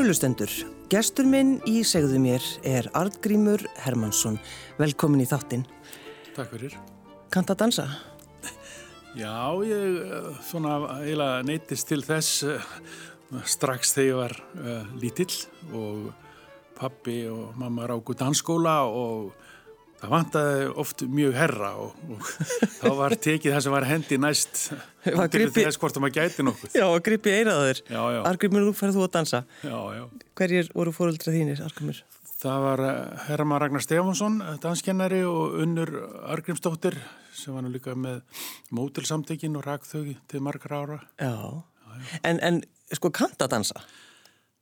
Kærulustendur, gestur minn í segðu mér er Artgrímur Hermansson. Velkomin í þáttinn. Takk fyrir. Kant að dansa? Já, ég eh, svona eiginlega neytist til þess uh, strax þegar ég var uh, lítill og pappi og mamma ráku dansskóla og það vantaði oft mjög herra og, og þá var tekið það sem var hendi næst til þess hvort það maður gæti nokkuð. Já, að gripi eiraður. Já, já. Argrimur, nú færðu þú að dansa. Já, já. Hverjir voru fóröldra þínir, Argrimur? Það var eh, Herma Ragnar Stefánsson, danskennari og unnur Argrimsdóttir sem var nú líka með mótilsamtökin og rakþögi til margar ára. Já, en, en sko kanta dansa? Já,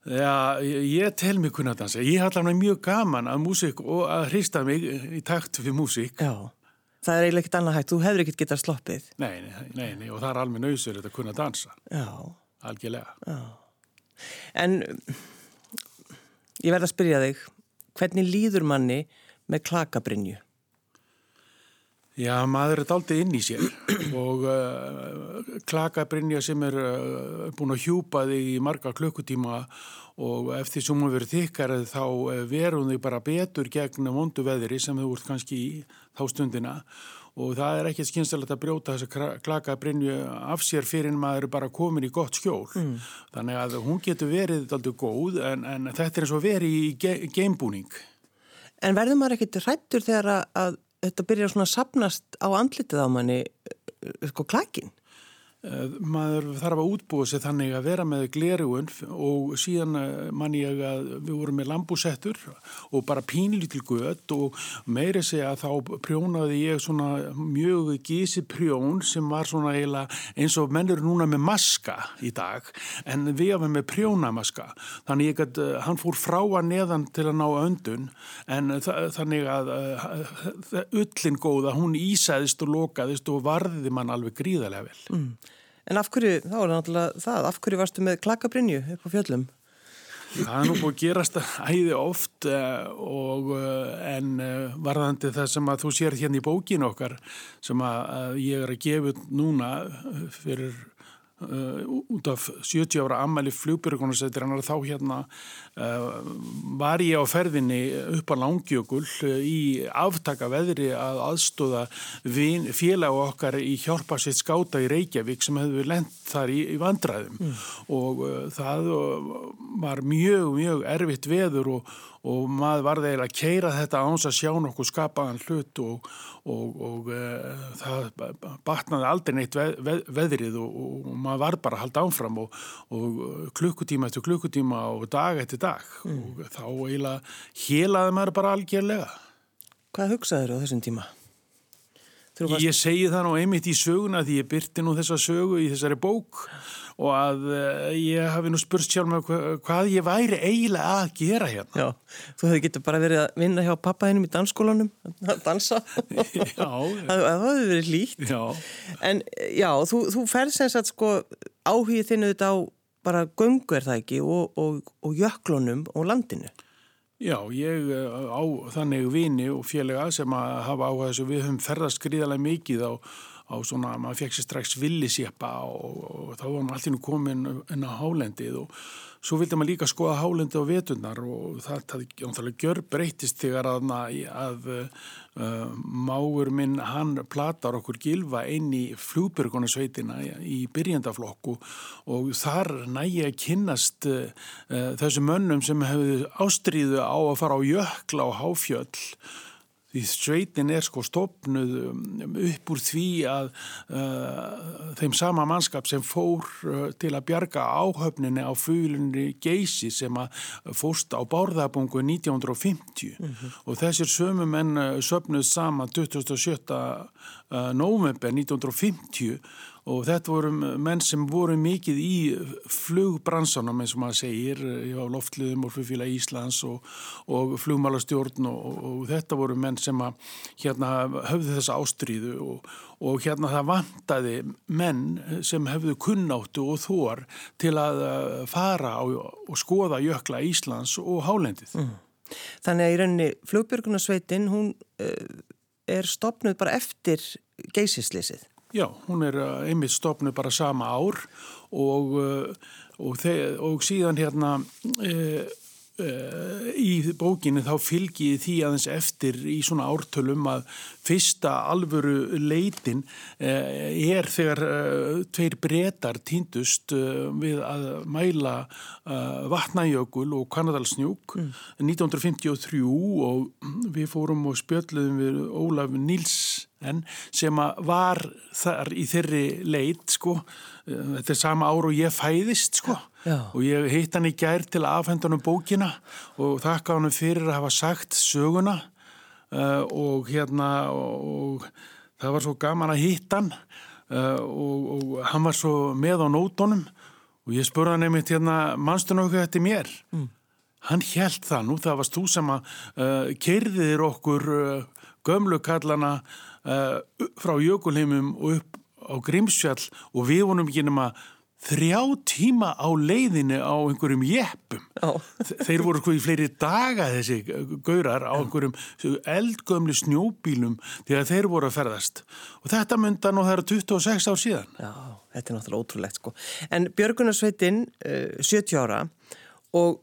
ég, ég tel mig kunna að dansa. Ég alveg mjög gaman að músík og að hrista mig í takt fyrir músík. Já, það er eiginlega ekkert annað hægt. Þú hefur ekkert getað sloppið. Nei, nei, nei, nei, og það er alveg nöysur að kunna dansa. Já. Algjörlega. Já. En ég verða að spyrja þig, hvernig líður manni með klakabrinju? Já, maður er daldið inn í sér og uh, klakabrinja sem er uh, búin að hjúpa þig í marga klukkutíma og eftir sem hún verið þykkar þá uh, verum þig bara betur gegn vondu veðri sem þú ert kannski í þá stundina og það er ekki skynstæðilegt að brjóta þessa klakabrinju af sér fyrir en maður er bara komin í gott skjól. Mm. Þannig að hún getur verið daldið góð en, en þetta er eins og verið í ge geimbúning. En verður maður ekkit rættur þegar að þetta byrjar svona að sapnast á andlitið á manni sko klakin maður þarf að útbúa sig þannig að vera með glerugun og síðan man ég að við vorum með lambúsettur og bara pínlítil gött og meiri segja að þá prjónaði ég svona mjög gísi prjón sem var svona eins og mennur núna með maska í dag en við hafum með prjónamaska þannig ég að hann fór frá að neðan til að ná öndun en þannig að ullin góða hún ísæðist og lokaðist og varðiði mann alveg gríðarlega vel mm. En af hverju, þá er náttúrulega það, af hverju varstu með klakabrinju upp á fjöllum? Það er nú búið að gerast æði oft og en varðandi það sem að þú sér hérna í bókinu okkar sem að ég er að gefa núna fyrir Uh, út af 70 ára ammæli flugbyrgunarsettir hann er þá hérna uh, var ég á ferðinni upp á Langjökul uh, í aftaka veðri að aðstóða félag okkar í hjálpa sitt skáta í Reykjavík sem hefði lent þar í, í vandræðum mm. og það var mjög mjög erfitt veður og og maður var þegar að keira þetta áns að sjá nokkuð skapaðan hlut og, og, og e, það batnaði aldrei neitt veð, veð, veðrið og, og maður var bara að halda ánfram og klukkutíma eftir klukkutíma og dag eftir dag mm. og þá eiginlega hélaði maður bara algjörlega. Hvað hugsaður á þessum tíma? Ég segi það nú einmitt í söguna því ég byrti nú þessa sögu í þessari bók og að uh, ég hafi nú spurst sjálf með hvað, ég væri eiginlega að gera hérna. Já, þú hefði getið bara verið að vinna hjá pappaðinum í dansskólanum, að dansa. já. Það hefði verið líkt. Já. En já, þú, þú ferð sem sagt sko áhugið þinnu þetta á bara göngu er það ekki og, og, og jöklunum og landinu. Já, ég á þannig vini og félaga sem að hafa á þessu við höfum ferðast gríðarlega mikið á á svona, maður fekk sér strax villiséppa og, og þá var maður alltaf komin inn á hálendið og svo vildi maður líka skoða hálendið á veturnar og það, það, það gjör breytist þegar að, að uh, máur minn hann platar okkur gilfa inn í flúbyrgunarsveitina í byrjendaflokku og þar nægi að kynnast uh, þessu mönnum sem hefur ástríðu á að fara á jökla og háfjöll Því sveitin er sko stopnuð um, upp úr því að uh, þeim sama mannskap sem fór uh, til að bjarga áhöfninni á fuglinni Geysi sem að fórst á Bárðabungu 1950 mm -hmm. og þessir sömu menn uh, söpnuð sama 27. Uh, november 1950 og þetta voru menn sem voru mikið í flugbransanum eins og maður segir á loftliðum og flugfíla Íslands og, og flugmálastjórn og, og, og þetta voru menn sem að hérna höfðu þessa ástríðu og hérna það vantaði menn sem hefðu kunnáttu og þór til að uh, fara og skoða jökla Íslands og Hálendið. Mm. Þannig að í rauninni flugbjörgunarsveitin hún uh, er stopnuð bara eftir geysislisið? Já, hún er uh, einmitt stopnu bara sama ár og, uh, og, og síðan hérna uh, í bókinu þá fylgi því aðeins eftir í svona ártölum að fyrsta alvöru leitin er þegar tveir breytar týndust við að mæla vatnajökul og Kanadalsnjúk mm. 1953 og við fórum og spjöldluðum við Ólaf Níls en sem var þar í þeirri leit sko, þetta er sama ár og ég fæðist sko Já. og ég hitt hann í gær til aðfendanum bókina og þakka hann fyrir að hafa sagt söguna uh, og hérna og, og það var svo gaman að hitt hann uh, og, og hann var svo með á nótonum og ég spurði hann einmitt hérna mannstunum okkur þetta mér mm. hann held það nú, það varst þú sem að uh, kerðir okkur gömlukallana uh, frá jökulheimum og upp á Grímsfjall og við vonum ekki nema þrjá tíma á leiðinu á einhverjum jeppum. Þeir voru sko í fleiri daga þessi gaurar á einhverjum eldgömli snjóbílum þegar þeir voru að ferðast. Og þetta myndan og það eru 26 ár síðan. Já, þetta er náttúrulega ótrúlegt sko. En Björgunarsveitin, uh, 70 ára og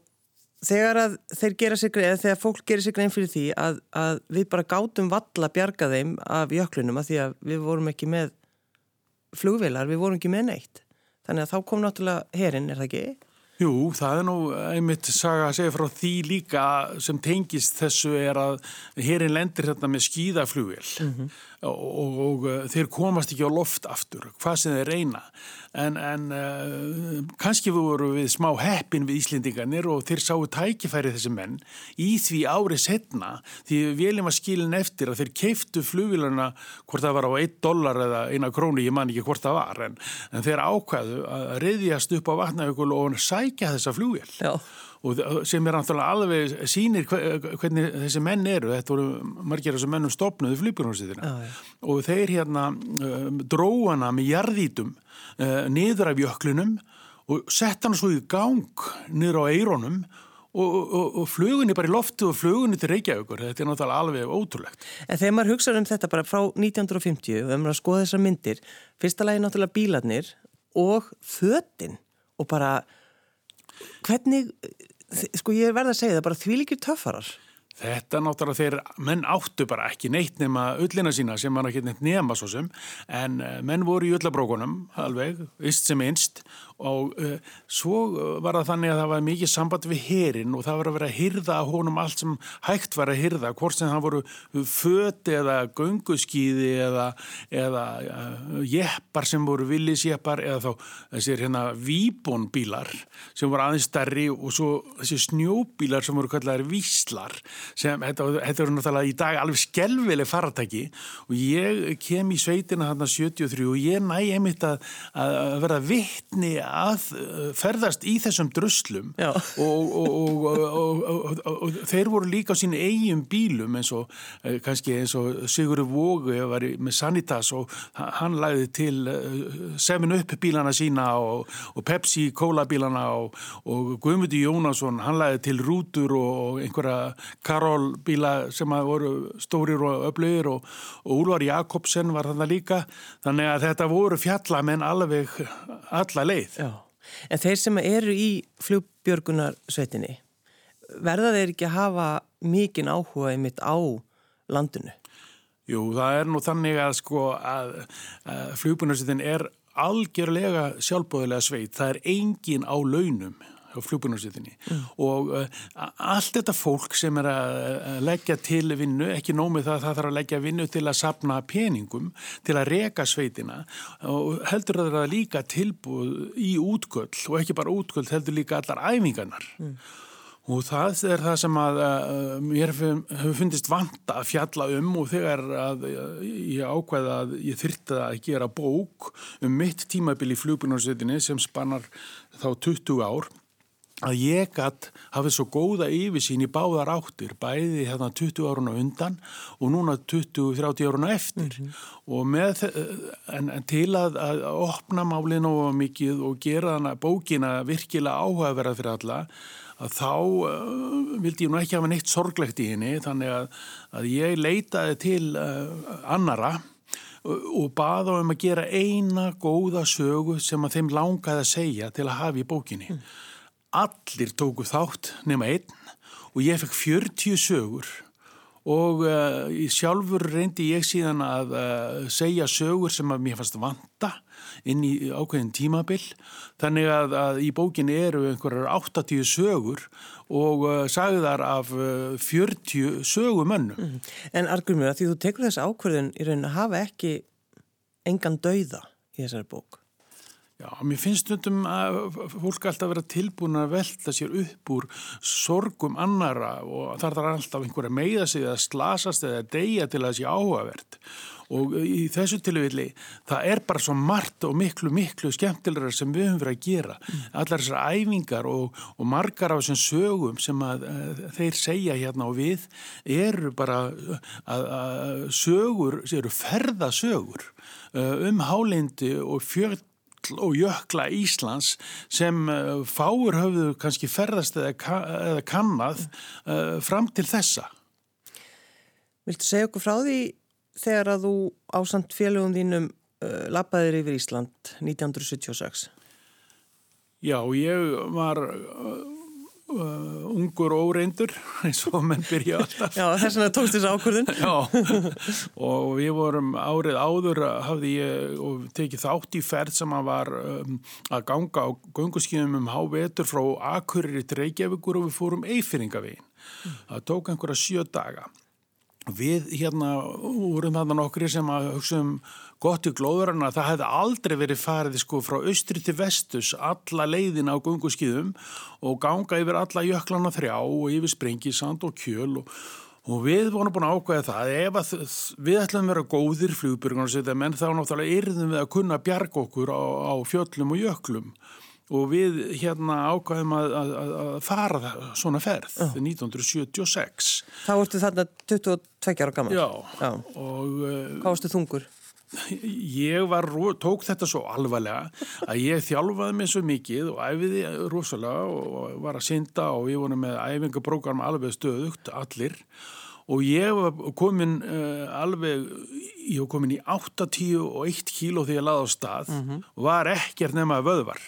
þegar að þeir gera sig greið, þegar fólk gerir sig greið fyrir því að, að við bara gátum valla bjarga þeim af jöklunum að því að við vorum ekki með flugvilar, við vorum ekki með neitt. Þannig að þá kom náttúrulega herin, er það ekki? Jú, það er nú einmitt saga að segja frá því líka sem tengist þessu er að herin lendir hérna með skíðaflugil mm -hmm. Og, og, og þeir komast ekki á loft aftur, hvað sem þeir reyna. En, en uh, kannski voru við smá heppin við Íslendingarnir og þeir sáu tækifæri þessi menn í því árið setna því veljum að skilin eftir að þeir keiftu flugilana hvort það var á 1 dólar eða 1 krónu, ég man ekki hvort það var en, en þeir ákvæðu að reyðjast upp á vatnaugul og sækja þessa flugil Já og sem er náttúrulega alveg sínir hvernig þessi menn eru. Þetta voru margir af þessu mennum stopnuðu flýbjörnum og þeir hérna dróana með jarðítum niður af jöklunum og sett hann svo í gang niður á eironum og, og, og flugunni bara í loftu og flugunni til Reykjavíkur, þetta er náttúrulega alveg ótrúlegt. En þegar maður hugsaður um þetta bara frá 1950 og ef maður skoða þessar myndir, fyrsta lagi náttúrulega bílarnir og fötinn og bara hvernig, sko ég verða að segja það, bara því líkir töffarar. Þetta náttúrulega þeir, menn áttu bara ekki neitt nema öllina sína sem var ekki neitt nema svo sem, en eh, menn voru í öllabrókunum alveg, vist sem einst og uh, svo var það þannig að það var mikið samband við herin og það var að vera að hyrða á honum allt sem hægt var að hyrða, hvort sem það voru föti eða gönguskíði eða, eða uh, jeppar sem voru villisjeppar eða þá þessir hérna výbónbílar sem voru aðeins starri og svo þessi snjóbílar sem voru kallar víslar sem þetta, þetta eru náttúrulega í dag alveg skelvileg faratæki og ég kem í sveitina þarna 73 og ég næ einmitt að, að vera vittni að uh, ferðast í þessum druslum og, og, og, og þeir voru líka á sín eigin bílum eins og eh, kannski eins og Sigurður Vógu var með Sanitas og hann lagði til 7up eh, bílana sína og Pepsi Cola bílana og Guðmundi Jónasson hann lagði til rútur og einhverja Karol bíla sem voru stórir og öflugir og, og Úlvar Jakobsen var þarna líka þannig að þetta voru fjallamenn alveg alla leið. Já. En þeir sem eru í flugbjörgunarsveitinni verða þeir ekki að hafa mikinn áhuga einmitt á landinu? Jú, það er nú þannig að sko að, að flugbjörgunarsveitin er algjörlega sjálfbóðilega sveit. Það er engin á launum á flugbúnarsvitinni mm. og uh, allt þetta fólk sem er að leggja til vinnu, ekki nómið það það þarf að leggja vinnu til að sapna peningum til að reka sveitina og heldur það að líka tilbúð í útgöll og ekki bara útgöll heldur líka allar æfingarnar mm. Og það er það sem að mér hefur fundist vant að fjalla um og þegar að ég ákveða að ég þyrta að gera bók um mitt tímabil í flugbjörnarsveitinni sem spannar þá 20 ár að ég gætt hafið svo góða yfirsýn í báðar áttir, bæði hérna 20 árun á undan og núna 20-30 árun á eftir mm -hmm. og með, en, en til að, að opna málinu og mikið og gera hana bókina virkilega áhugaverða fyrir alla að þá uh, vildi ég nú ekki hafa neitt sorglegt í henni þannig að, að ég leitaði til uh, annara og baða um að gera eina góða sögu sem að þeim langaði að segja til að hafa í bókinni. Mm. Allir tóku þátt nema einn og ég fekk 40 sögur og uh, sjálfur reyndi ég síðan að uh, segja sögur sem að mér fannst vanta inn í ákveðin tímabill þannig að, að í bókinni eru einhverjar 80 sögur og uh, sagðar af 40 sögumönnum. Mm. En Argumur, því þú tekur þess ákveðin í raun að hafa ekki engan dauða í þessari bók? Já, mér finnst stundum að fólk alltaf vera tilbúin að velta sér upp úr sorgum annara og þar þarf alltaf einhverja meiða sig að slasast eða deyja til að það sé áhugavert og í þessu tilvilli það er bara svo margt og miklu miklu skemmtilegar sem við höfum verið að gera mm. allar þessar æfingar og, og margar af þessum sögum sem að, að þeir segja hérna og við eru bara að, sögur, eru ferðasögur um hálindi og fjörð og jökla Íslands sem uh, fáur höfðu kannski ferðast eða, eða kannad uh, fram til þessa. Viltu segja okkur frá því þegar að þú ásand félögum þínum uh, lappaðir yfir Ísland 1976? Já, ég var uh, ungur og óreindur eins og menn byrja alltaf. Já, þess vegna tókst þessu ákvörðin Já, og við vorum árið áður hafði ég og tekið þátt í ferð sem að var um, að ganga á gunguskíðum um hávetur frá Akureyri til Reykjavíkur og við fórum Eifyringavegin mm. það tók einhverja sjö daga. Við hérna vorum þarna nokkri sem að hugsa um gott í glóðurana það hefði aldrei verið farið sko frá austri til vestus alla leiðina á gunguskýðum og ganga yfir alla jöklana þrjá og yfir sprengisand og kjöl og, og við vorum búin að ákvæða það ef að við ætlum að vera góðir flugbyrgunarsvita menn þá náttúrulega yrðum við að kunna bjarga okkur á, á fjöllum og jöklum og við hérna ákvæðum að, að, að fara það, svona ferð oh. 1976 Þá ertu þarna 22 ára gammal Já, Já. og Hvað varstu þungur? Ég var, tók þetta svo alvarlega að ég þjálfaði mig svo mikið og æfiði rosalega og var að synda og ég voru með æfingabrókarm alveg stöðugt, allir. Og ég var komin uh, alveg, ég var komin í 8-10 og 1 kíló þegar ég laði á stað. Mm -hmm. var ekkert nema vöðvar.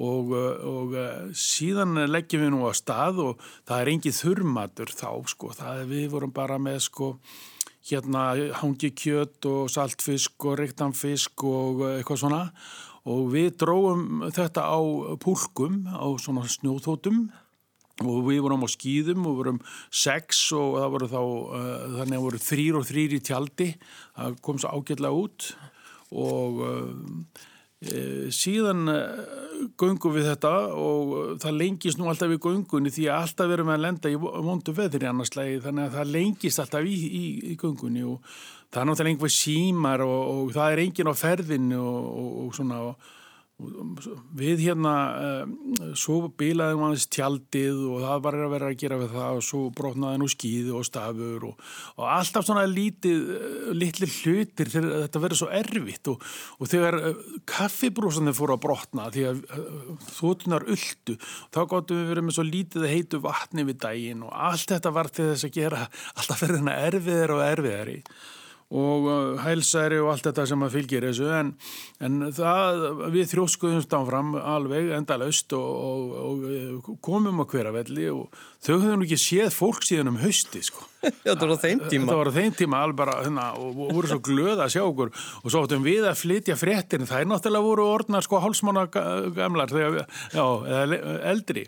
Og, eh, og eh, síðan leggjum við nú á stað og það er engið þurrmatur þá sko, það er við vorum bara með sko hérna hangi kjött og saltfisk og reyktanfisk og eitthvað svona. Og við dróum þetta á púlkum á svona snjóþótum og við vorum á skýðum og vorum sex og það voru þá uh, þannig að voru þrýr og þrýr í tjaldi. Það kom svo ágjörlega út. Og uh, Eh, síðan eh, göngum við þetta og það lengist nú alltaf í göngunni því að alltaf verum við að lenda í vondu veðri annarslægi þannig að það lengist alltaf í, í, í göngunni og það er náttúrulega einhver símar og, og það er engin á ferðinu og, og, og svona og við hérna uh, svo bílaðum aðeins tjaldið og það var að vera að gera við það og svo brotnaði nú skýði og stafur og, og alltaf svona lítið uh, litli hlutir þegar þetta verður svo erfitt og, og þegar uh, kaffibrúsandi fóru að brotna því að þóttunar uldu þá gáttum við verið með svo lítið heitu vatni við daginn og allt þetta var til þess að gera alltaf verður hérna erfiðar og erfiðari og uh, hælsæri og allt þetta sem að fylgjir þessu. En, en það, við þjóskuðumst áfram alveg endalaust og, og, og uh, komum á hveravelli og þau höfðum ekki séð fólk síðan um hausti sko. Það var þeim tíma. Það var á þeim tíma alveg bara hérna, og voru svo glöða að sjá okkur. Og svo áttum við að flytja fréttin það er náttúrulega voru orðnar sko hálsmána gamlar þegar, já, eldri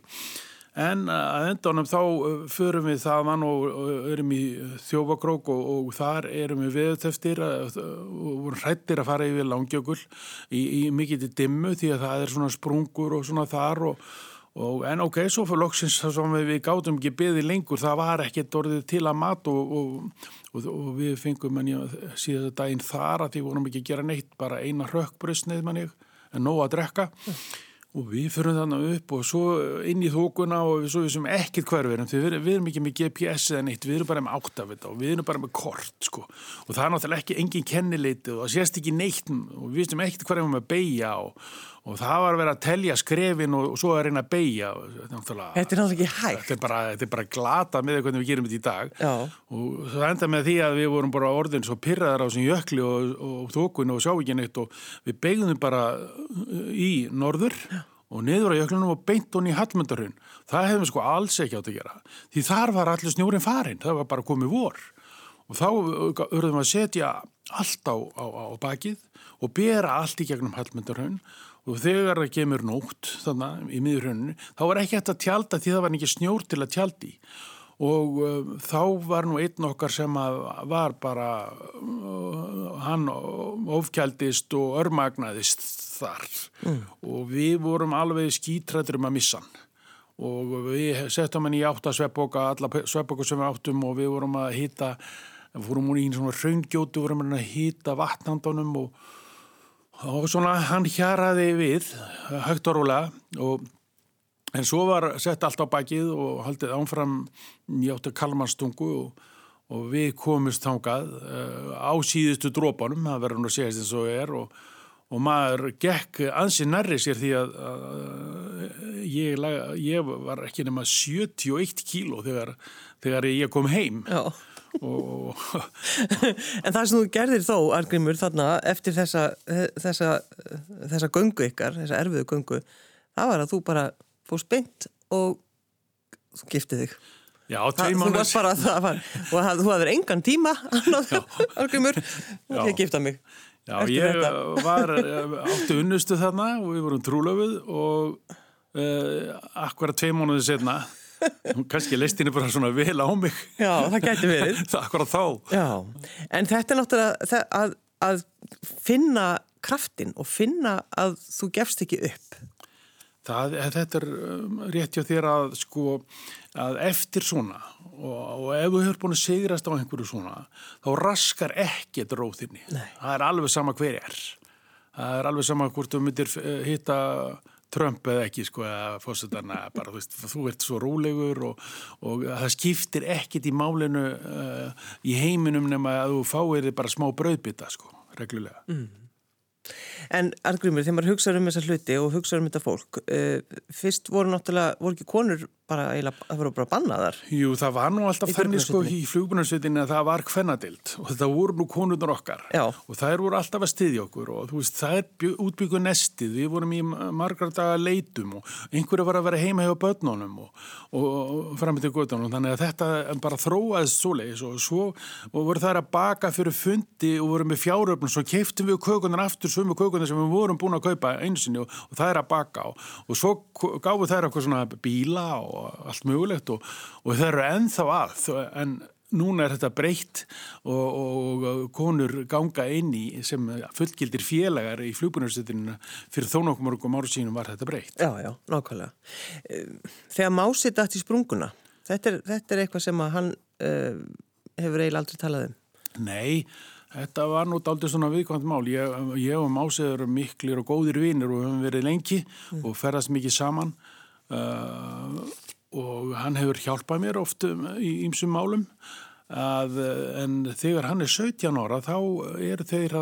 En að endanum þá uh, förum við þaðan og erum í þjófakrók og, og þar erum við viðtöftir og vorum hrættir að fara yfir langjökul í, í mikið dimmu því að það er svona sprungur og svona þar og, og en ok, svo fyrir loksins sem við, við gátum ekki beði lengur, það var ekkert orðið til að mat og, og við fengum manni síðan daginn þar að því vorum ekki að gera neitt, bara eina rökkbröstnið manni en nóg að drekka. Mm og við fyrir þannig upp og svo inn í þókuna og við svo við sem ekkert hver við erum við, við erum ekki með GPS eða neitt við erum bara með áttafita og við erum bara með kort sko. og það er náttúrulega ekki engin kennileiti og það sést ekki neitt og við veistum ekkert hver erum að beigja og, og það var að vera að telja skrefin og, og svo að reyna að beigja Þetta er náttúrulega ekki hægt. Þetta er bara, þetta er bara glata með hvernig við gerum þetta í dag. Já. og það enda með því að við vorum bara orðin svo pyrraðar á þessum jökli og, og þókun og sjávíkinn eitt og við beigðum bara uh, í norður og niður á jöklunum og beint hún í Hallmundarhun það hefðum við sko alls ekki átt að gera. Því þar var allir snjórin farin það var bara komið vor. Og þá urðum við að setja allt á, á, á bakið og bera allt í gegnum Hallmundarhun og þegar það kemur nótt þannig í miðurhönnu þá var ekki hægt að tjálta því það var ekki snjór til að tjaldi og uh, þá var nú einn okkar sem var bara uh, hann ofkjaldist og örmagnaðist þar. Mm. og við vorum alveg skítrættur um að missa hann. Og við settum hann í áttasveppoka alla sveppoka sem við áttum og við vorum að hýta fórum í einn svona raungjótu vorum að hýta vatnandunum og og svona hann hjaraði við högt og rólega og en svo var sett allt á bakið og haldið ánfram njátt að kalmanstungu og, og við komumst þangað uh, á síðustu drópanum, það verður nú að segja eins og er og, og maður gekk ansi nærri sér því að, að ég, ég var ekki nema 71 kíló þegar, þegar ég kom heim Já en það sem þú gerðir þó, Argrimur, þarna eftir þessa, þessa, þessa göngu ykkar, þessa erfiðu göngu það var að þú bara fórst beint og þú giftið þig. Já, tvei mánuð og þú hafður engan tíma Argrimur og ég giftað mig Já, ég þetta. var áttu unnustu þarna og við vorum trúlöfuð og uh, akkurat tvei mánuðið setna kannski leist henni bara svona vel á mig. Já, það gæti verið. Það akkurat þá. Já, en þetta er náttúrulega að, að finna kraftin og finna að þú gefst ekki upp. Það, Þetta er um, rétt hjá þér að sko að eftir svona og, og ef þú hefur búin að sigrast á einhverju svona þá raskar ekkert róðinni það er alveg sama hver er. Það er alveg sama hvort þú myndir eh, hitta Trump eða ekki sko að fósitana bara þú veist, þú ert svo rólegur og, og það skiptir ekkit í málinu uh, í heiminum nema að þú fáir bara smá brauðbytta sko, reglulega. Mm. En Argrimur, þegar maður hugsaður um þessa hluti og hugsaður um þetta fólk, uh, fyrst voru náttúrulega, voru ekki konur bara, það voru bara bannaðar? Jú, það var nú alltaf þannig sko í flugbunarsettinni að það var kvennadild og þetta voru nú konurnar okkar. Já. og eru voru alltaf að styðja okkur og þú veist, það er útbygguð nestið, við vorum í margar daga leitum og einhverju var að vera heima hjá börnunum og, og, og framið til göttunum, þannig að þetta bara þróaðist svo leiðis og svo og voru þær að baka fyrir fundi og voru með fjáröfnum, svo keiftum við kökunar aftur sumu kökunar sem við vorum búin að kaupa einsinni og, og það er að baka og, og svo gáðu þær okkur svona bíla og allt mögulegt og, og það eru ennþá að en núna er þetta breytt og, og konur ganga inn í sem fullgildir félagar í flugbunarstutinu fyrir þó nokkuð mörgum áru sínum var þetta breytt. Já, já, nákvæmlega. Þegar Mási dætt í sprunguna, þetta er, þetta er eitthvað sem hann uh, hefur eiginlega aldrei talað um. Nei, Þetta var nú aldrei svona viðkvæmt mál. Ég, ég og Másið eru miklir og góðir vinnir og höfum verið lengi mm. og ferðast mikið saman uh, og hann hefur hjálpað mér oft í ýmsum málum að, en þegar hann er 17 ára þá er þeir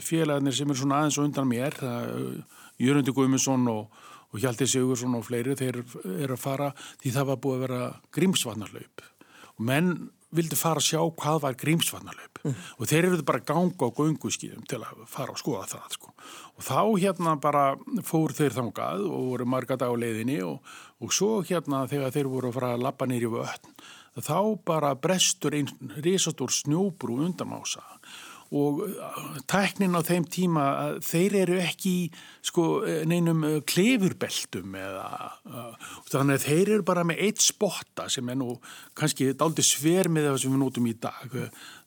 félagarnir sem er svona aðeins og undan mér Jörgundi Guðmundsson og, og Hjalti Sigursson og fleiri þeir eru að fara því það var búið að vera grímsvarnarlaup og menn vildi fara að sjá hvað var grímsvarnarlaup mm. og þeir eru bara ganga á gönguskýðum til að fara og skoða það sko. Og þá hérna bara fór þeir þangað og voru marga dag á leiðinni og, og svo hérna þegar þeir voru að fara að lappa nýri vötn þá bara brestur einn risastór snjóbrú undamása og uh, tæknin á þeim tíma þeir eru ekki sko, neinum uh, klefurbeltum eða þannig að þeir eru bara með eitt spotta sem er nú kannski daldi sver með það sem við nótum í dag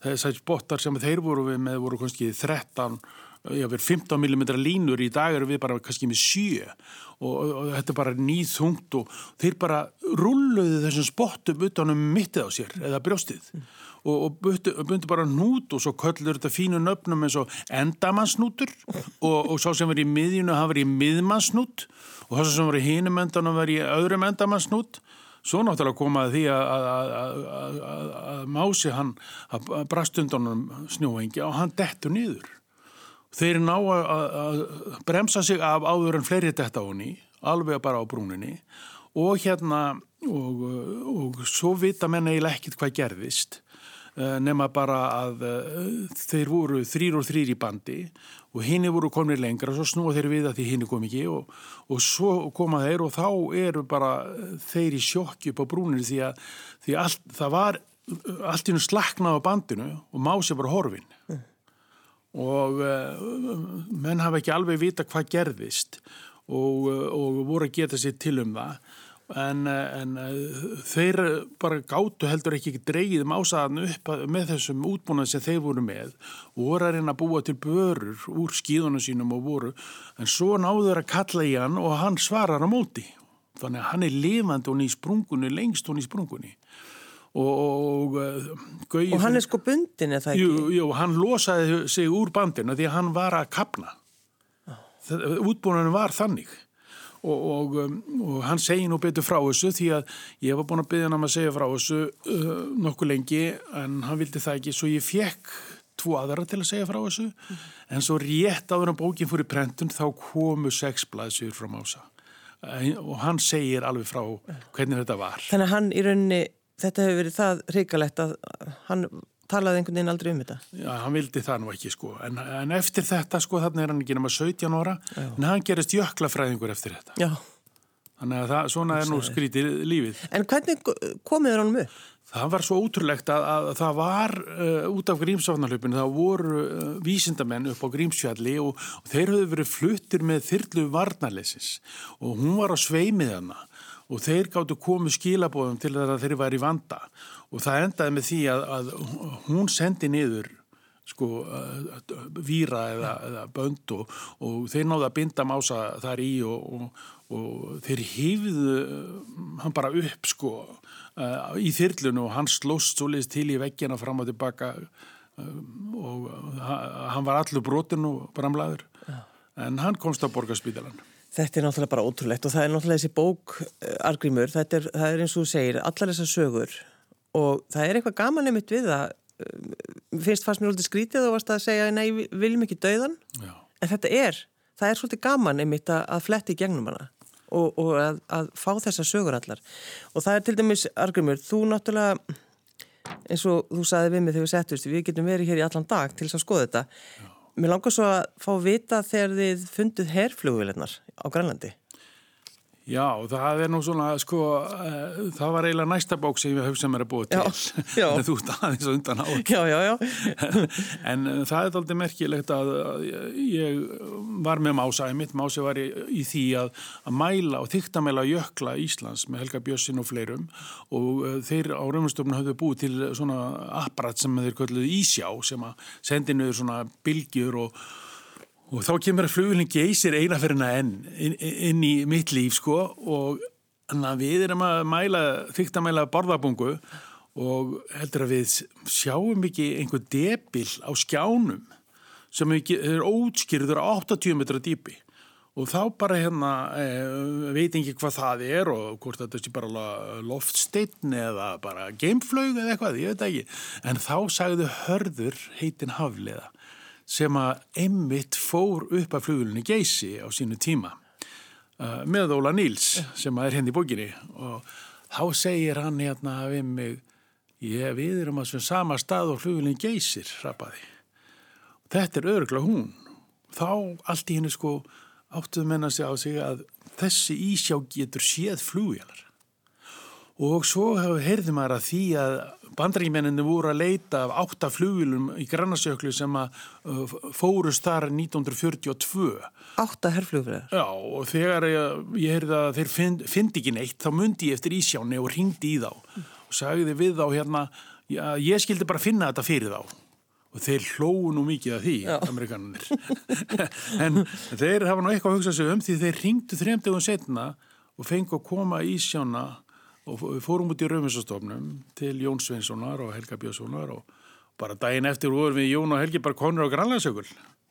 þessar spottar sem þeir voru með voru kannski 13 jáfnvegar 15 mm línur í dag eru við bara kannski með 7 og, og, þetta er bara nýðhungt og þeir bara rulluðu þessum spottum utanum mittið á sér eða brjóstið. Og, og bundu bara nút og svo köllur þetta fínu nöfnum eins og endamannsnútur og svo sem verið í miðjunu hafa verið miðmannsnút og það sem verið í hinum endanum verið í öðrum endamannsnút Svo náttúrulega komaði því að, mási hann brast undan snjóengi og hann dettur nýður Þeir ná að bremsa sig af áður en fleiri detta honi, alveg bara á brúninni. Og hérna og, og svo vita menna eiginlega ekkit hvað gerðist nema bara að uh, þeir voru þrýr og þrýr í bandi og hinn voru komnið lengra og svo snúa þeir við að því hinn kom ekki og, og svo koma þeir og þá eru bara þeir í sjokki upp á brúninu því að því allt, það var allt í nú slaknað á bandinu og mási bara horfin mm og menn hafa ekki alveg vita hvað gerðist og, og voru að geta sér til um það en, uh, en þeir bara gáttu heldur ekki ekki dreigið másaðan upp með þessum útbúnað sem þeir voru með og voru að reyna að búa til börur úr skíðunum sínum og voru en svo náður að kalla í hann og hann svarar á móti þannig að hann er lifandi og ný sprungunni lengst og ný sprungunni og, og, uh, og hann er sko bundin eða ekki? Jú, jú, hann losaði sig úr bandinu því að hann var að kapna oh. útbúinunum var þannig og, um, og hann segi nú betur frá þessu því að ég var búin að byggja hann að segja frá þessu uh, nokkuð lengi en hann vildi það ekki. Svo ég fekk tvo aðra til að segja frá þessu mm. en svo rétt áður en bókin fór í prentun þá komu sex blaðsjur frá Mása. Og hann segir alveg frá hvernig þetta var. Þannig að hann í rauninni þetta hefur verið það hrikalegt að hann talaði einhvern veginn aldrei um þetta. Já, hann vildi það nú ekki sko, en, en eftir þetta sko, þannig er hann ekki nema 17 ára, Já. en hann gerist jöklafræðingur eftir þetta. Já. Þannig að það, svona er nú skrítið lífið. En hvernig komið þér honum upp? Það var svo ótrúlegt að, að það var uh, út af Grímsváfnarlöpinu, það voru uh, vísindamenn upp á Grímsfjalli og, og þeir höfðu verið fluttir með þyrlu varnarlesis og hún var á sveimið hana og þeir gáttu komið skilabóðum til að þeir var í vanda og það endaði með því að, að hún sendi niður sko víra eða, eða bönd og, og þeir náðu að binda mása þar í og, og, og þeir hýfðu hann bara upp sko uh, í þyrlunu og hann slóst svo leiðist til í veggina fram og tilbaka uh, og hann var allur brotin og bramlaður. Ja. en hann komst á borgarspítalan Þetta er náttúrulega bara ótrúlegt og það er náttúrulega þessi bók eh, argrímur, þetta er, það er eins og þú segir allar þessar sögur og það er eitthvað gaman einmitt við það eh, finnst fannst mér svolítið skrítið og varst að segja nei, við viljum ekki dauðan Já. en þetta er, það er svolítið gaman einmitt að, að fletti í gegnum hana og, og að, að fá þessar sögur allar og það er til dæmis argrímur, þú náttúrulega eins og þú saði við mig þegar við settust við getum verið hér í allan dag til þess að skoða þetta Já. Mér langar svo að fá vita þegar þið fundið herrflugvilegnar á Grænlandi. Já, það er nú svona, sko, uh, það var eiginlega næsta bók sem ég hafði mér að búa til. Já, já. Þú aðeins undan á. Já, já, já. en uh, það er aldrei merkilegt að, ég var með Mása, mitt Mási var í, í því að, að mæla og þyktamæla jökla Íslands með Helga Bjössin og fleirum og uh, þeir á raunastofnun hafðu búið til svona apparat sem þeir kölluðu Ísjá sem að sendi niður svona bylgjur og og þá kemur að flugulinn geysir einaferina enn inn, inn í mitt líf sko og við erum að mæla, þykta að mæla borðabungu og heldur að við sjáum ekki einhver debil á skjánum sem er ótskýrður á 80 metra dýpi. Og þá bara hérna e, veit ekki hvað það er og hvort þetta sé bara loftsteinn eða bara geimflög eða eitthvað, ég veit ekki. En þá sagðu hörður heitin hafliða sem að Emmitt fór upp af flugulunni Geysi á sínu tíma uh, með Óla Níls sem er henni hérna í bókinni og þá segir hann hérna við mig ég við erum að sama stað og flugulunni Geysir hrapaði. Þetta er örgla hún. Þá allt í henni sko áttuð menna sig á sig að þessi ísjá getur séð flugjalar og svo heyrði maður að því að bandaríkmenninni voru að leita af áttaflugilum í Grannasjöklu sem að fórust þar 1942. Átta herrflugverðar? Já og þegar ég, ég heyrði að þeir fyndi find ekki neitt þá myndi ég eftir Ísjáni og ringdi í þá og sagði við þá hérna já, ég skildi bara finna þetta fyrir þá og þeir hlóðu nú mikið af því amerikananir en þeir hafa nú eitthvað að hugsa sig um því þeir ringdu þremdegum setna og fengi að koma Ísjána og fórum út í Rauðminsastofnum til Jón Sveinssonar og Helga Björnssonar og bara daginn eftir vorum við Jón og Helgi bara konur á Grænlandsjökul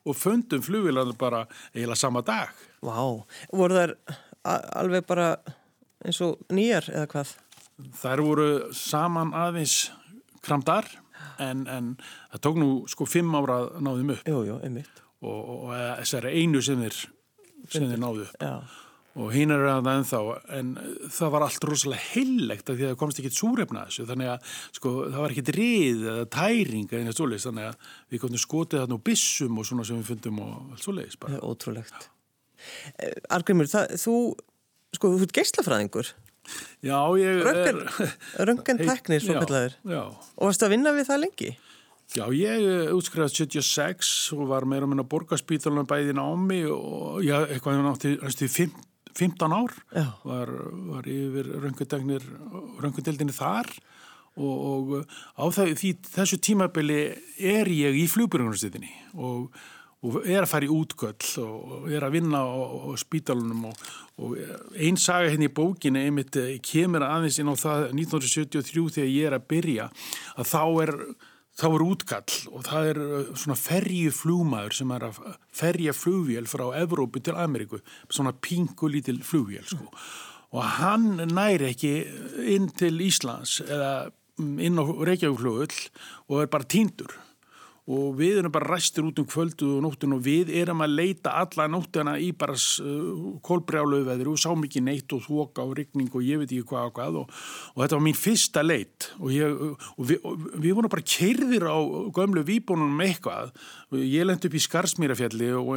og fundum flugvilan bara eiginlega sama dag. Vá, voru þær alveg bara eins og nýjar eða hvað? Þær voru saman aðeins kramdar en, en það tók nú sko fimm ára náðum upp. Jú, jú, einmitt. og, og þessari einu sem þeir, sem þeir náðu upp. Já. Og hín er það ennþá en það var allt rosalega heillegt af því að það komst ekki súrefna þessu þannig að sko, það var ekki rið eða tæring eða svoleiðis þannig að við komum skotið þarna úr bissum og svona sem við fundum og allt svoleiðis bara. ótrúlegt. Argrimur, það, þú, sko, þú ert geislafræðingur, Já, ég Röntgen- er... röngan teknir, svo. Já, Og varstu að vinna við það lengi? Já, ég útskrifaði 76 og var meira og minna borgarspítalunum bæði námi og já, eitthvað ég nátti næstu í fimm- 15 ár var, var yfir röngudegnir röngudildinni þar og, og á það, því, þessu tímabili er ég í flugbjörgunarstöðinni og, og er að fara í útgöll og er að vinna á, á spítalunum og, og einn saga henni í bókinni einmitt eh, kemur aðeins inn á það 1973 þegar ég er að byrja að þá er þá er útkall og það er uh, svona ferju flugmaður sem er að ferja flugvél frá Evrópu til Ameríku, svona pingu lítil flugvél sko. Og hann næri ekki inn til Íslands eða mm, inn á Reykjavíkflugull og er bara týndur. Og við erum bara ræstir út um kvöldu og nóttun og við erum að leita alla nóttuna í bara uh, kólbrjálauveðri og sáum ekki neitt og þoka og rigning og ég veit ekki hvað og hvað og, og þetta var mín fyrsta leit. Og, ég, og, við, og við vorum bara keirðir á gömlu výbónunum eitthvað. Ég lendi upp í Skarsmýrafjalli og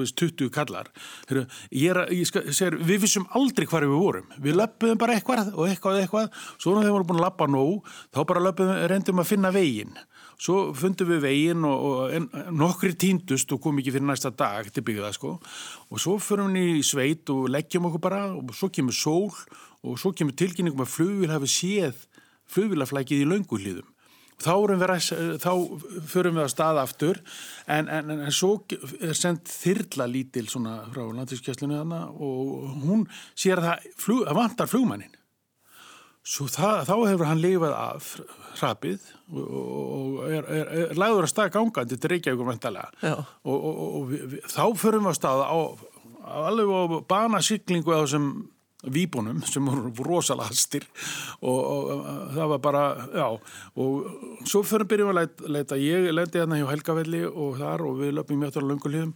veist, 20 kallar. Heru, ég er, ég skal, segir, við vissum aldrei hvar við vorum. Við löpum bara eitthvað og eitthvað og eitthvað. Svo þegar við vorum búin að lappa nóg þá bara löpum, reyndum að finna veginn svo fundum við veginn og, og en, nokkri týndust og kom ekki fyrir næsta dag til byggða sko. Og svo förum við í sveit og leggjum okkur bara og svo kemur sól og svo kemur tilkynningum að flugvíl hafi séð flugvílaflækið í lönguhlýðum þá, þá förum við að staða aftur en, en, en svo er sendt þyrla lítil svona frá landtískjæslinu hana og hún sér að það flug, vantar flugmannin það, þá hefur hann lifað af hrapið og, og er, er, er lagður að staða gangandi til Reykjavík mentalega og, og, og við, við, þá förum við að staða á, alveg á banasiklingu á þessum výbúnum sem voru rosalega hastir. Og það var bara, já og svo förum byrjum að leita, leita. Ég leiti hérna hjá Helgavelli og þar og við löpum mjög til að löngulegum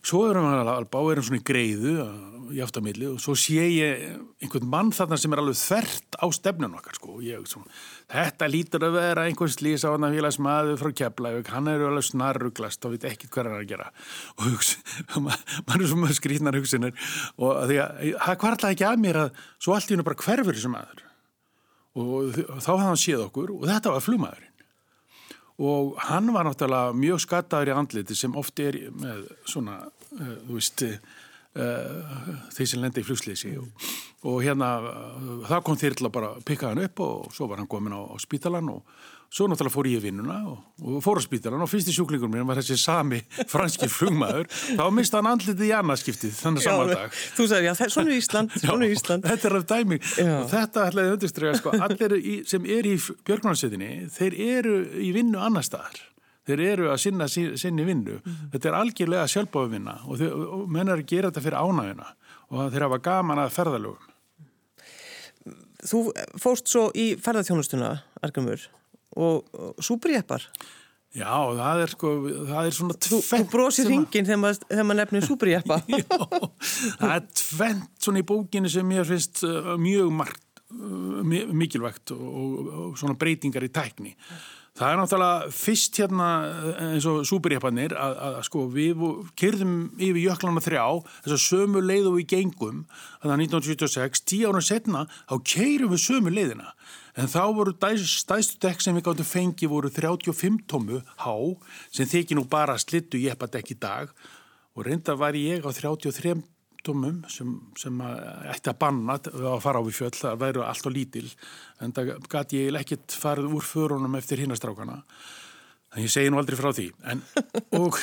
Svo erum við alveg báðum svona í greiðu í aftamilli og svo sé ég einhvern mann þarna sem er alveg þvert á stefnun okkar sko. Ég, svona, þetta lítur að vera einhvers lýs á hann að félags maður frá Keflavík, hann er alveg snarruglast og veit ekki hvað hann er að gera. Og hugsa, mann er svona skrítnar hugsinir og því að það kvartlaði ekki að mér að svo allt í hennu bara hverfur þessum maður. Og þá hafði hann séð okkur og þetta var flugmaðurinn og hann var náttúrulega mjög skattaður í andliti sem oft er með svona, uh, þú veist, uh, þeir sem lendi í flugslýsi og, og hérna uh, það kom þér til að bara pikka hann upp og svo var hann komin á, á spítalan og svo náttúrulega fór ég í vinnuna og, og fór á spítalan og fyrst í sjúklingur mér var þessi sami franski flugmaður þá mista hann andlitið í annarskiptið þannig saman dag. Þú sagði, já, svona er Ísland, svona er Ísland. Þetta er af dæmi Já. og þetta ætlaði undirstrega sko, allir í, sem er í björgnáðsveitinni, þeir eru í vinnu annar staðar. Þeir eru að sinna sinni vinnu. Þetta er algjörlega sjálfbáðu vinna og, þeir, og menn er að gera þetta fyrir ánægina og þeir hafa gaman að ferðalögum. Þú fóst svo í ferðarþjónustuna, Argrimur, og, og súperjeppar. Já, það er sko, það er svona Þú, þú brosir hringin þegar maður, þegar maður nefnir súperjeppa. Já, það er tvent svona í bókinu sem mér finnst uh, mjög margt, uh, mi- mikilvægt og, og, svona breytingar í tækni. Það er náttúrulega fyrst hérna uh, eins og súperjeppanir að, að, að sko við kyrðum yfir jöklana þrjá þess að sömu leið og við gengum þannig að 1976, tíu ára setna þá keirum við sömu leiðina en þá voru stæðstu dekk sem við gáttum fengi voru 35 tómu há sem þykir nú bara slittu jeppadekk í dag. Og reynda var ég á 33 tómum sem, sem að ætti að banna að fara á við fjöll, það væru allt og lítil en það gæti ég ekkert farið úr förunum eftir hinnastrákana þannig ég segi nú aldrei frá því. En, og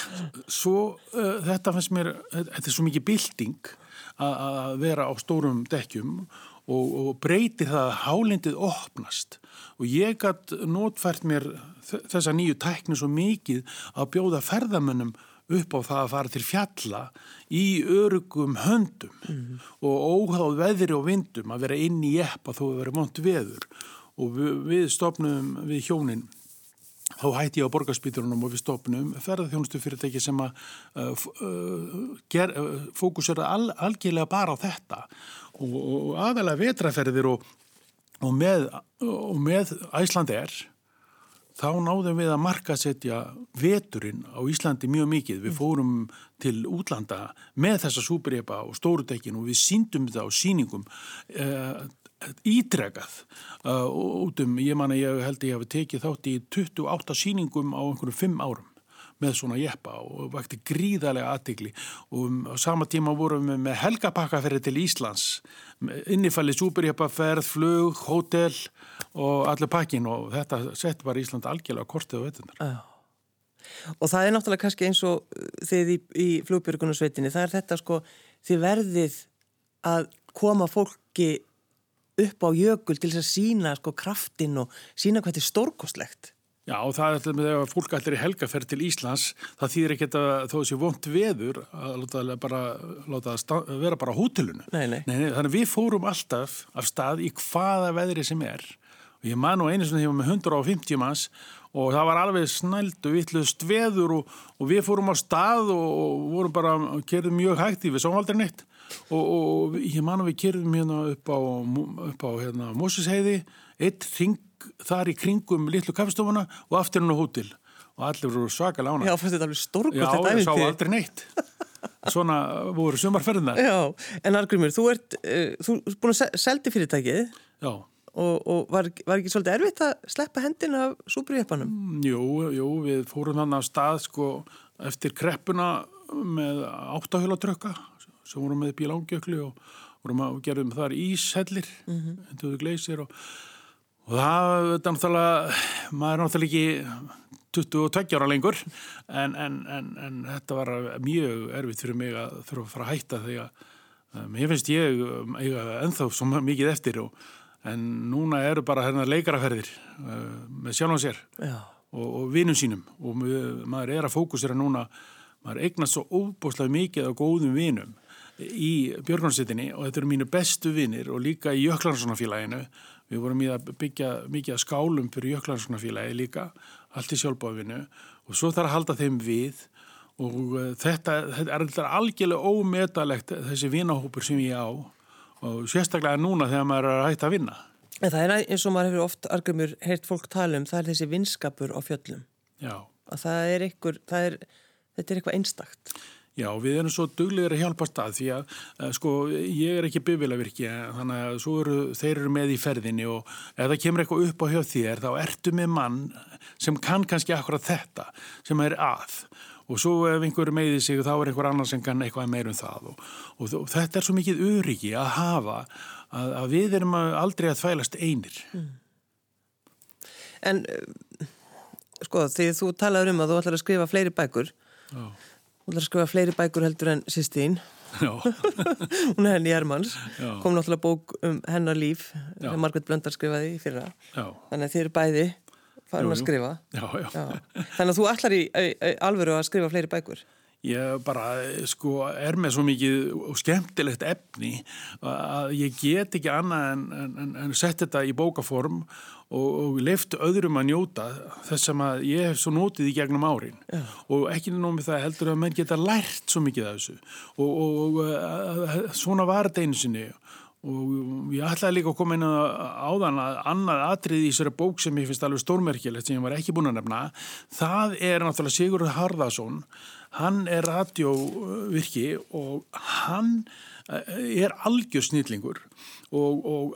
svo uh, þetta fannst mér, þetta er svo mikið bilding að, að vera á stórum dekkjum og, og breytir það að hálendið opnast og ég gætt notfært mér þessa nýju tækni svo mikið að bjóða ferðamönnum upp á það að fara til fjalla í örugum höndum Mhm. og óháð veðri og vindum að vera inn í epp að þó að vera mont veður og við, við stopnum við hjónin þá hætti ég á borgarspíturunum og við stopnum ferðarþjónustu fyrirtæki sem að uh, uh, uh, fókusera al, algjörlega bara á þetta og, og aðalega vetraferðir og, og með, með Æslandi er þá náðum við að markasetja veturinn á Íslandi mjög mikið. Við fórum til útlanda með þessa súbreipa og stórudekkin og við síndum þetta á síningum uh, ítrekað uh, út um, ég man að ég held að ég hef tekið þátt í 28 síningum á einhverjum 5 árum með svona jeppa og vakti gríðarlega aðtikli og um, á sama tíma vorum við með helgapakkaferði til Íslands innifalli súperjeppaferð, flug, hótel og allir pakkin og þetta sett var Ísland algjörlega kortið á vettunar. Já. Og það er náttúrulega kannski eins og þið í, í flugbjörgunarsveitinni, það er þetta sko, þið verðið að koma fólki upp á jökul til þess að sína sko kraftin og sína hvað þetta er stórkostlegt. Já og það er alltaf með þegar fólk allir er helgaferð til Íslands það þýðir ekki að þó þessi vond veður að láta, bara, láta vera bara á hótelunu. Nei, nei. Nei, þannig við fórum alltaf af stað í hvaða veðri sem er og ég man nú einu svona þegar með 150 manns og það var alveg snældu vittlust veður og, og við fórum á stað og, og vorum bara, kerðum mjög hægt í við sáum aldrei neitt og, og ég man að við kerðum hérna upp á, upp á hérna, Mósisheiði, eitt ring þar í kringum litlu kaffestofuna og aftur hann á hótel og allir voru svaka lána. Já, fannst þetta alveg stórkvæmt þetta æfintið. Já, ég sá aldrei neitt. Svona voru sumarferðina. Já, en Argrymur, þú ert, uh, þú ert búin að seldi fyrirtækið. Já. Og, og var, var ekki svolítið erfitt að sleppa hendina af súbrýjöpanum? Mm, jú, jú, við fórum hann á stað sko eftir kreppuna með áttahjólatrökka sem vorum með bílángjökli og vorum að gerðum þar íshellir, mm -hmm. endur gleysir og Og það er náttúrulega, maður er náttúrulega ekki 22 ára lengur en, en, en, en þetta var mjög erfitt fyrir mig að þurfa að fara að hætta þegar um, ég finnst ég ennþá svo mikið eftir og, en núna eru bara hérna leikaraferðir uh, með sjálf og sér og, og vinum sínum og maður er að fókusera núna, maður eignast svo óbúslega mikið á góðum vinum í Björgunarsittinni og þetta eru mínu bestu vinir og líka í Jöklarssonafélaginu Við vorum í að byggja mikið að skálum fyrir Jöklandskonarfélagi líka, allt í sjálfbáfinu og svo þarf að halda þeim við og uh, þetta, þetta er algjörlega ómetalegt þessi vinahópur sem ég á og sérstaklega núna þegar maður er að hætta að vinna. En það er eins og maður hefur oft argumur heyrt fólk tala um, það er þessi vinskapur á fjöllum. Já. Að það er einhver, það er, þetta er eitthvað einstakt. Já, við erum svo duglegir að hjálpa stað því að, að sko, ég er ekki bifilafyrki þannig að eru, þeir eru með í ferðinni og ef það kemur eitthvað upp á hjá þér þá ertu með mann sem kann kannski akkurat þetta sem er að og svo ef einhver meði sig þá er einhver annar sem kann eitthvað meirum það og, og, og þetta er svo mikið öryggi að hafa að, að við erum aldrei að þvælast einir. Mm. En sko því þú talaður um að þú ætlar að skrifa fleiri bækur Já Hún ætlar að skrifa fleiri bækur heldur en sýstín. hún er henni Jærmanns. Kom náttúrulega bók um hennar líf. Margret Blöndar skrifaði í fyrra. Já. Þannig að þið eru bæði farin að skrifa. Já, já. Þannig að þú ætlar í alvöru að skrifa fleiri bækur. Ég bara, sko, er með svo mikið og skemmtilegt efni að ég get ekki annað en, en, en sett þetta í bókaform og, og leift öðrum að njóta þess að ég hef svo nótið í gegnum árin. Já. og ekki nómið það heldur að menn geta lært svo mikið af þessu. Og, og, og uh, svona var þetta einu sinni. Og ég ætlaði líka að koma inn á þann að annað atrið í þessari bók sem ég finnst alveg stórmerkilegt sem ég var ekki búin að nefna það er náttúrulega Sigurður Harðarsson hann er radiovirki og hann eh, er algjör snillingur og, og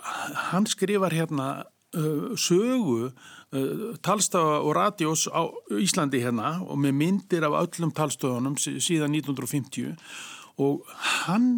hann skrifar hérna uh, sögu uh, talstafa og radiós á Íslandi hérna og með myndir af öllum talstöðunum síðan 1950 og hann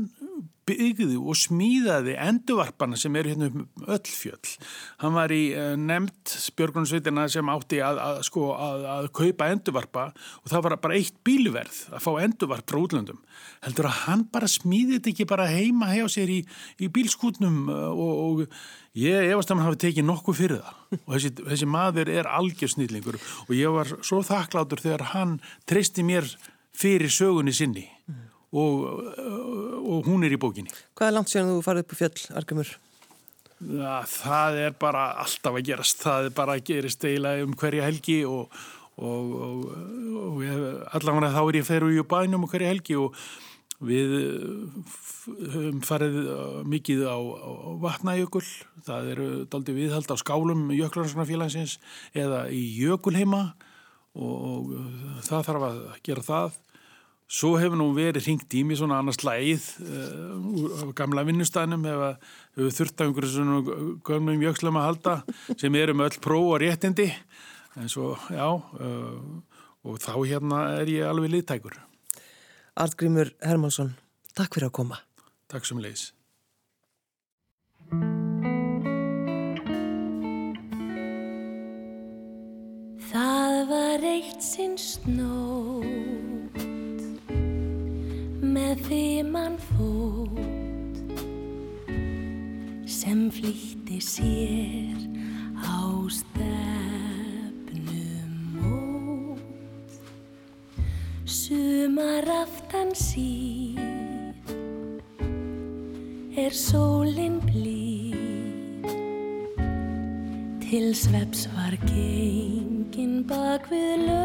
byggði og smíðaði endurvarpana sem eru hérna um öll fjöll. Hann var í uh, nefnt spjörgunarsveitina sem átti að, að, sko, að, að kaupa endurvarpa og það var bara eitt bílverð að fá endurvarp frá útlöndum. Heldur að hann bara smíði þetta ekki bara heima hjá sér í, í bílskútnum uh, og, og ég efast að hann hafi tekið nokkuð fyrir það og þessi, þessi maður er algjörsnýtlingur og ég var svo þakklátur þegar hann treysti mér fyrir sögunni sinni og, og hún er í bókinni. Hvað er langt að þú farið upp á fjöll, Argemur? Það er bara alltaf að gerast. Það er bara að gerist eiginlega um hverja helgi og, og, og, og allavega þá er ég ferur í bænum um hverja helgi og við höfum farið mikið á, á vatnajökul. Það eru daldi viðhald á skálum Jöklarnarsfélagsins eða í Jökulheima og það þarf að gera það Svo hefur nú verið ringt í mig svona annars lægið uh, á gamla vinnustænum hefur þurft af einhverju svona gömum jökslum að halda sem eru með öll próf og réttindi en svo, já, uh, og þá hérna er ég alveg liðtækur. Artgrímur Hermansson, takk fyrir að koma. Takk sem leiðis. Það var eitt sinn snót með því mann fót sem flýtti sér á stefnum mót. Sumar aftan síð er sólinn blíð. Til sveps var gengin bak við laungur